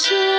Tuhan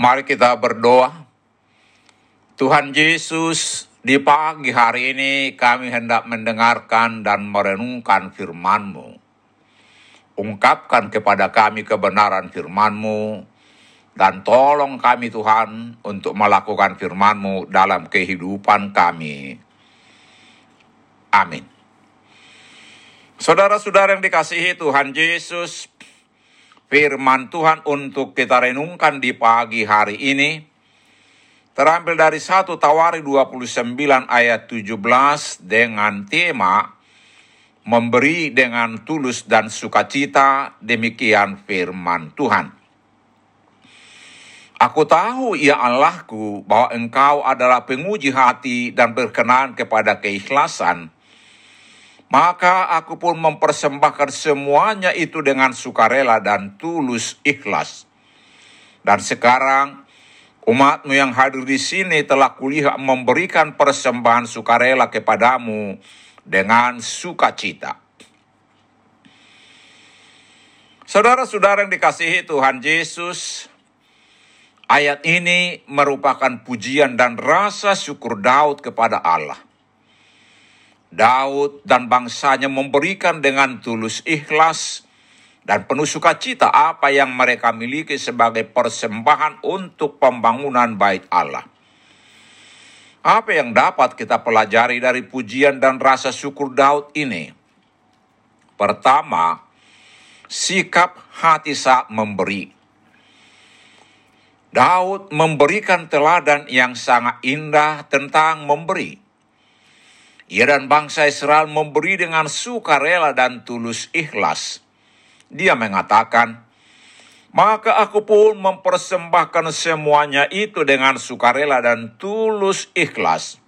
Mari kita berdoa. Tuhan Yesus, di pagi hari ini kami hendak mendengarkan dan merenungkan firman-Mu. Ungkapkan kepada kami kebenaran firman-Mu, dan tolong kami Tuhan untuk melakukan firman-Mu dalam kehidupan kami. Amin. Saudara-saudara yang dikasihi Tuhan Yesus, firman Tuhan untuk kita renungkan di pagi hari ini terambil dari 1 Tawari 29 ayat 17 dengan tema memberi dengan tulus dan sukacita demikian firman Tuhan. Aku tahu ya Allahku bahwa engkau adalah penguji hati dan berkenan kepada keikhlasan. Maka aku pun mempersembahkan semuanya itu dengan sukarela dan tulus ikhlas. Dan sekarang umatmu yang hadir di sini telah kulihat memberikan persembahan sukarela kepadamu dengan sukacita. Saudara-saudara yang dikasihi Tuhan Yesus, ayat ini merupakan pujian dan rasa syukur Daud kepada Allah. Daud dan bangsanya memberikan dengan tulus ikhlas dan penuh sukacita apa yang mereka miliki sebagai persembahan untuk pembangunan bait Allah. Apa yang dapat kita pelajari dari pujian dan rasa syukur Daud ini? Pertama, sikap hati saat memberi. Daud memberikan teladan yang sangat indah tentang memberi. Ia dan bangsa Israel memberi dengan sukarela dan tulus ikhlas. Dia mengatakan, maka aku pun mempersembahkan semuanya itu dengan sukarela dan tulus ikhlas.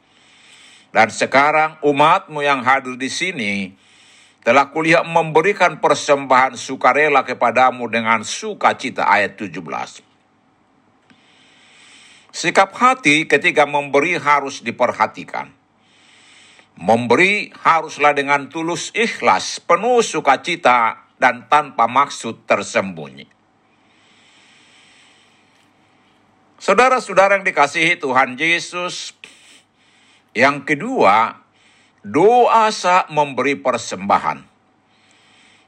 Dan sekarang umatmu yang hadir di sini telah kulihat memberikan persembahan sukarela kepadamu dengan sukacita ayat 17. Sikap hati ketika memberi harus diperhatikan. Memberi haruslah dengan tulus ikhlas, penuh sukacita, dan tanpa maksud tersembunyi. Saudara-saudara yang dikasihi Tuhan Yesus, yang kedua, doa saat memberi persembahan.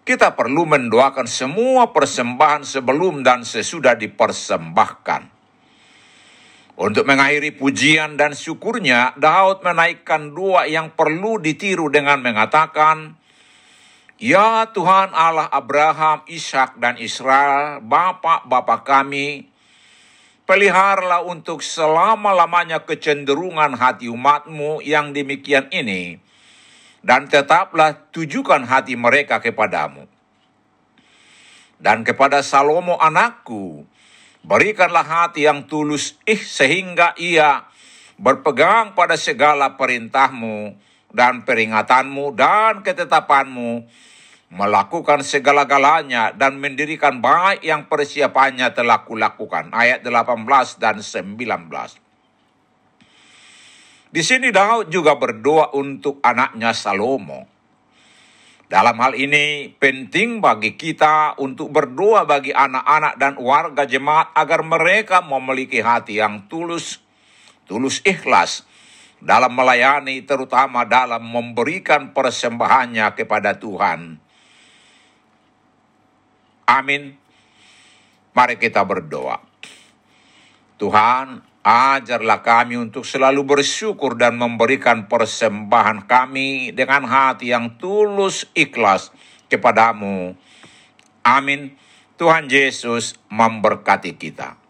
Kita perlu mendoakan semua persembahan sebelum dan sesudah dipersembahkan. Untuk mengakhiri pujian dan syukurnya, Daud menaikkan doa yang perlu ditiru dengan mengatakan, Ya Tuhan Allah Abraham, Ishak dan Israel, Bapak-Bapak kami, peliharalah untuk selama-lamanya kecenderungan hati umatmu yang demikian ini, dan tetaplah tujukan hati mereka kepadamu. Dan kepada Salomo anakku, berikanlah hati yang tulus ih sehingga ia berpegang pada segala perintahmu dan peringatanmu dan ketetapanmu, melakukan segala-galanya dan mendirikan baik yang persiapannya telah kulakukan. Ayat 18 dan 19. Di sini Daud juga berdoa untuk anaknya Salomo. Dalam hal ini penting bagi kita untuk berdoa bagi anak-anak dan warga jemaat agar mereka memiliki hati yang tulus, tulus ikhlas dalam melayani terutama dalam memberikan persembahannya kepada Tuhan. Amin. Mari kita berdoa. Tuhan, ajarlah kami untuk selalu bersyukur dan memberikan persembahan kami dengan hati yang tulus ikhlas kepadamu. Amin. Tuhan Yesus memberkati kita.